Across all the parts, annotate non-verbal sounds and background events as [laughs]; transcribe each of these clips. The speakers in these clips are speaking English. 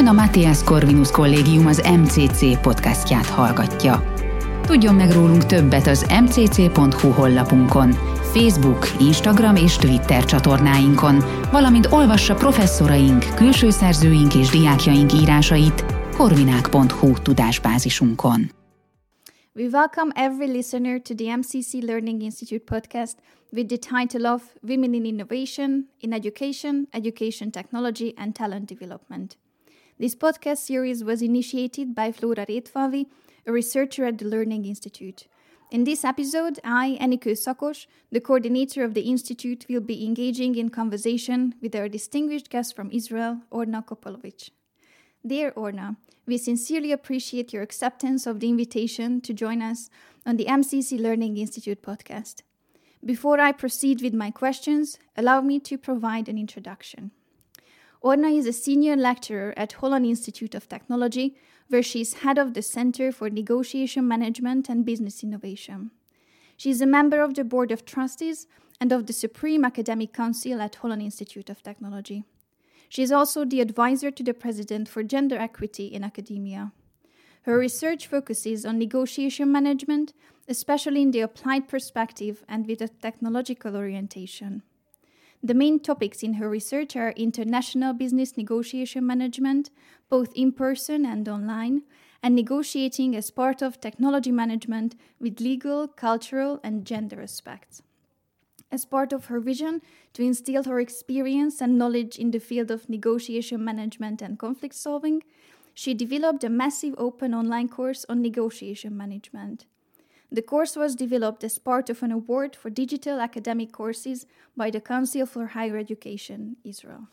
Ön a Matthias Corvinus Kollégium az MCC podcastját hallgatja. Tudjon meg rólunk többet az mcc.hu honlapunkon, Facebook, Instagram és Twitter csatornáinkon, valamint olvassa professzoraink, külső szerzőink és diákjaink írásait korvinák.hu tudásbázisunkon. We welcome every listener to the MCC Learning Institute podcast with the title of Women in Innovation, in Education, Education Technology and Talent Development. This podcast series was initiated by Flora Rétfalvi, a researcher at the Learning Institute. In this episode, I, Enikő Szakos, the coordinator of the Institute, will be engaging in conversation with our distinguished guest from Israel, Orna Kopolovich. Dear Orna, we sincerely appreciate your acceptance of the invitation to join us on the MCC Learning Institute podcast. Before I proceed with my questions, allow me to provide an introduction. Orna is a senior lecturer at Holon Institute of Technology, where she is head of the Center for Negotiation Management and Business Innovation. She is a member of the Board of Trustees and of the Supreme Academic Council at Holon Institute of Technology. She is also the advisor to the President for Gender Equity in Academia. Her research focuses on negotiation management, especially in the applied perspective and with a technological orientation. The main topics in her research are international business negotiation management, both in person and online, and negotiating as part of technology management with legal, cultural, and gender aspects. As part of her vision to instill her experience and knowledge in the field of negotiation management and conflict solving, she developed a massive open online course on negotiation management. The course was developed as part of an award for digital academic courses by the Council for Higher Education, Israel.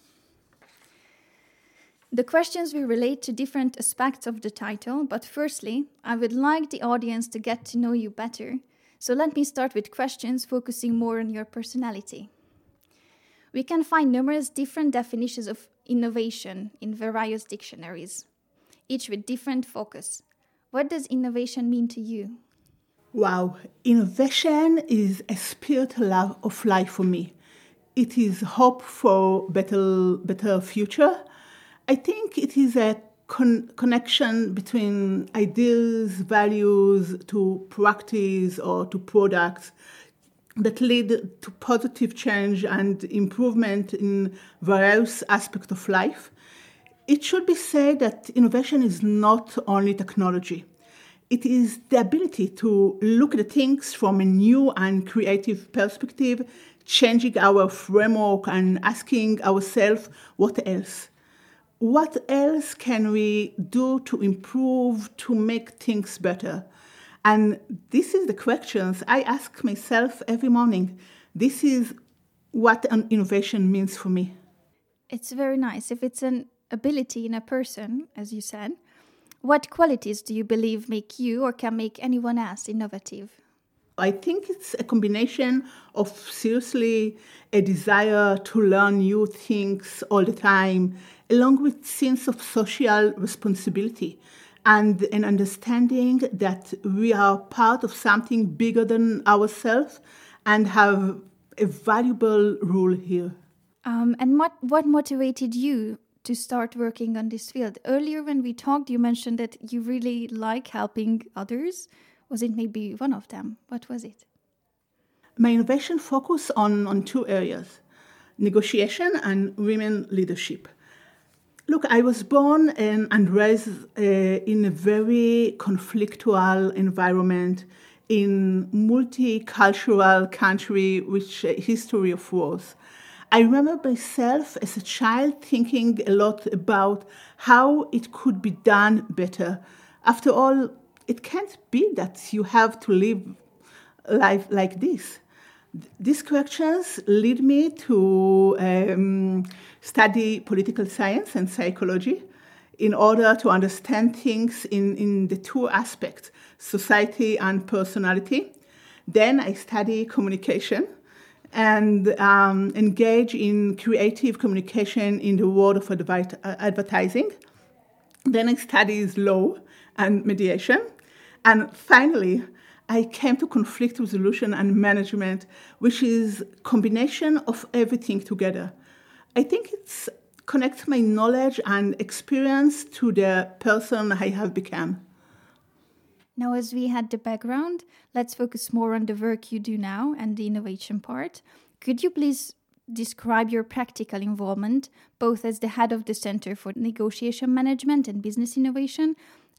The questions will relate to different aspects of the title, but firstly, I would like the audience to get to know you better. So let me start with questions focusing more on your personality. We can find numerous different definitions of innovation in various dictionaries, each with different focus. What does innovation mean to you? Wow, innovation is a spirit of life for me. It is hope for better, better future. I think it is a con- connection between ideas, values to practice or to products that lead to positive change and improvement in various aspects of life. It should be said that innovation is not only technology it is the ability to look at things from a new and creative perspective, changing our framework and asking ourselves what else? What else can we do to improve, to make things better? And this is the questions I ask myself every morning. This is what an innovation means for me. It's very nice. If it's an ability in a person, as you said, what qualities do you believe make you or can make anyone else innovative? I think it's a combination of seriously a desire to learn new things all the time, along with sense of social responsibility and an understanding that we are part of something bigger than ourselves and have a valuable role here. Um, and what, what motivated you to start working on this field? Earlier, when we talked, you mentioned that you really like helping others. Was it maybe one of them? What was it? My innovation focus on, on two areas negotiation and women leadership. Look, I was born and, and raised uh, in a very conflictual environment in multicultural country with a history of wars. I remember myself as a child thinking a lot about how it could be done better. After all, it can't be that you have to live life like this. These questions lead me to um, study political science and psychology in order to understand things in, in the two aspects society and personality. Then I study communication and um, engage in creative communication in the world of advertising. Then I studied law and mediation. And finally, I came to conflict resolution and management, which is a combination of everything together. I think it's connects my knowledge and experience to the person I have become. Now, as we had the background, let's focus more on the work you do now and the innovation part. Could you please describe your practical involvement, both as the head of the Center for Negotiation Management and Business Innovation,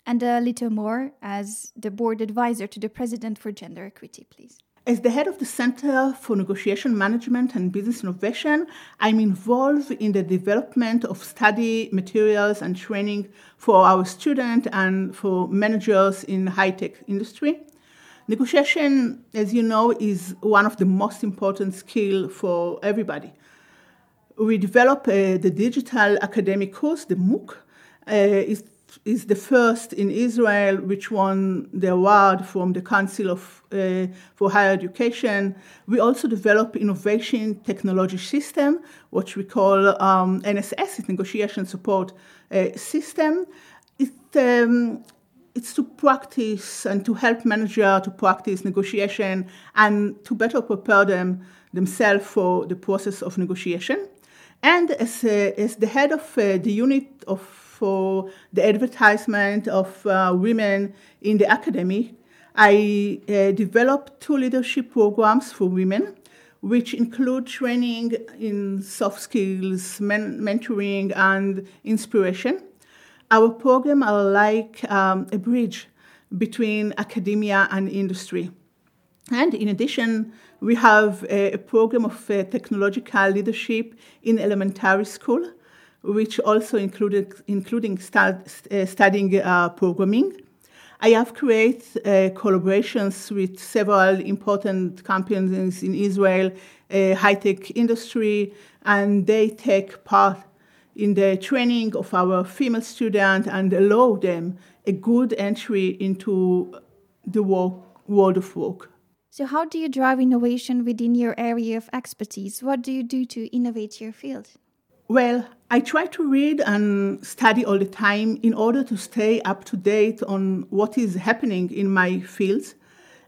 and a little more as the board advisor to the President for Gender Equity, please? As the head of the Center for Negotiation Management and Business Innovation, I'm involved in the development of study materials and training for our students and for managers in high-tech industry. Negotiation, as you know, is one of the most important skills for everybody. We develop uh, the digital academic course, the MOOC. Uh, is the first in Israel which won the award from the Council of, uh, for Higher Education. We also develop innovation technology system, which we call um, NSS, Negotiation Support uh, System. It, um, it's to practice and to help manager to practice negotiation and to better prepare them themselves for the process of negotiation. And as, uh, as the head of uh, the unit of for the advertisement of uh, women in the academy, I uh, developed two leadership programs for women, which include training in soft skills, men- mentoring, and inspiration. Our programs are like um, a bridge between academia and industry. And in addition, we have a, a program of uh, technological leadership in elementary school which also included including uh, studying uh, programming. I have created uh, collaborations with several important companies in Israel, uh, high-tech industry, and they take part in the training of our female students and allow them a good entry into the work, world of work. So, how do you drive innovation within your area of expertise? What do you do to innovate your field? Well, I try to read and study all the time in order to stay up to date on what is happening in my fields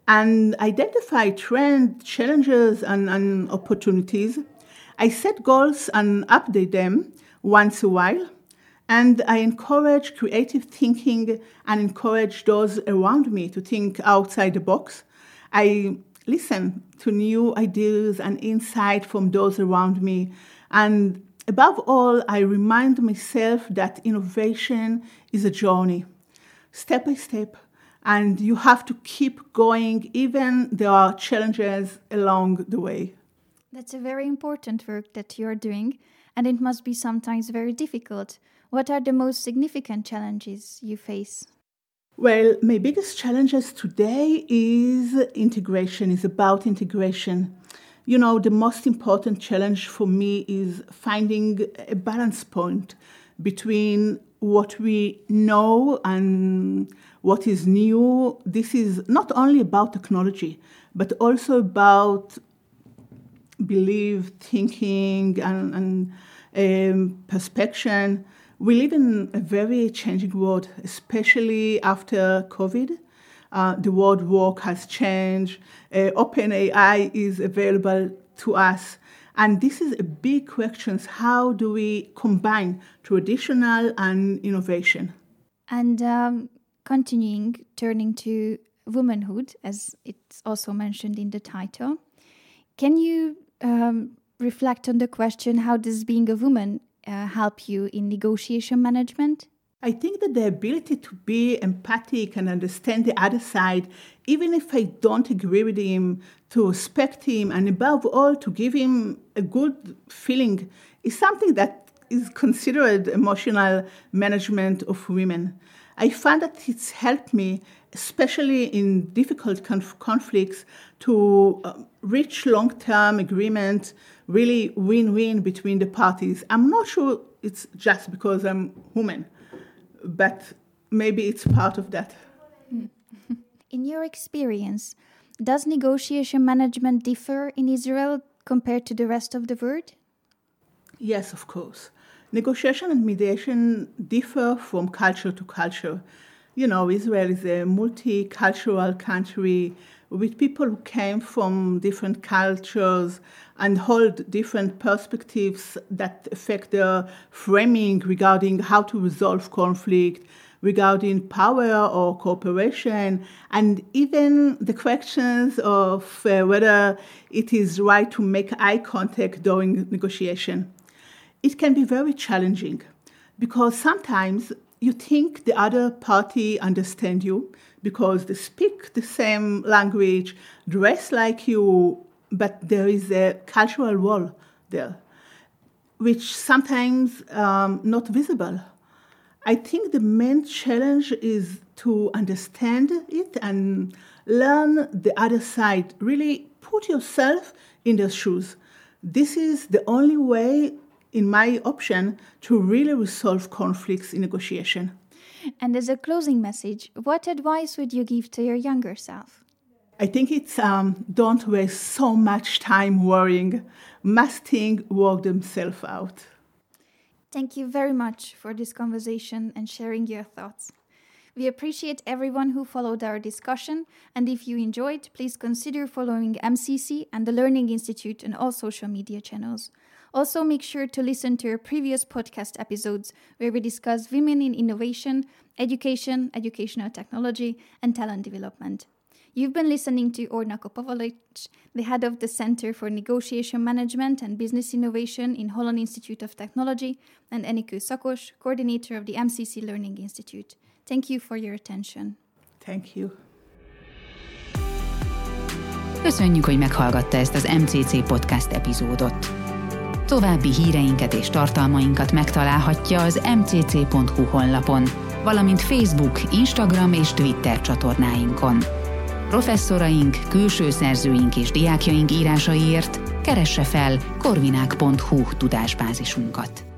and identify trends, challenges, and, and opportunities. I set goals and update them once a while. And I encourage creative thinking and encourage those around me to think outside the box. I listen to new ideas and insight from those around me and Above all, I remind myself that innovation is a journey, step by step, and you have to keep going even there are challenges along the way. That's a very important work that you're doing, and it must be sometimes very difficult. What are the most significant challenges you face? Well, my biggest challenges today is integration, is about integration you know, the most important challenge for me is finding a balance point between what we know and what is new. This is not only about technology, but also about belief, thinking, and, and um, perception. We live in a very changing world, especially after COVID. Uh, the world work has changed. Uh, OpenAI is available to us. And this is a big question. How do we combine traditional and innovation? And um, continuing, turning to womanhood, as it's also mentioned in the title, can you um, reflect on the question how does being a woman uh, help you in negotiation management? I think that the ability to be empathic and understand the other side, even if I don't agree with him, to respect him, and above all, to give him a good feeling, is something that is considered emotional management of women. I find that it's helped me, especially in difficult conf- conflicts, to uh, reach long term agreement, really win win between the parties. I'm not sure it's just because I'm woman but maybe it's part of that. [laughs] In your experience, does negotiation management differ in Israel compared to the rest of the world? Yes, of course. Negotiation and mediation differ from culture to culture. You know, Israel is a multicultural country with people who came from different cultures and hold different perspectives that affect their framing regarding how to resolve conflict, regarding power or cooperation, and even the questions of uh, whether it is right to make eye contact during negotiation. It can be very challenging because sometimes you think the other party understands you because they speak the same language, dress like you, but there is a cultural wall there, which sometimes um, not visible. I think the main challenge is to understand it and learn the other side. Really put yourself in their shoes. This is the only way, in my option, to really resolve conflicts in negotiation. And as a closing message, what advice would you give to your younger self? I think it's um, don't waste so much time worrying. Must think work themselves out. Thank you very much for this conversation and sharing your thoughts. We appreciate everyone who followed our discussion, and if you enjoyed, please consider following MCC and the Learning Institute on all social media channels. Also, make sure to listen to our previous podcast episodes where we discuss women in innovation, education, educational technology, and talent development. You've been listening to Orna Kopolovich, the head of the Center for Negotiation Management and Business Innovation in Holon Institute of Technology, and Enikő Szakos, coordinator of the MCC Learning Institute. Thank you for your attention. Thank you. Köszönjük, hogy meghallgatta ezt az MCC podcast epizódot. További híreinket és tartalmainkat megtalálhatja az mcc.hu honlapon, valamint Facebook, Instagram és Twitter csatornáinkon. Professzoraink, külső szerzőink és diákjaink írásaiért keresse fel korvinák.hu tudásbázisunkat.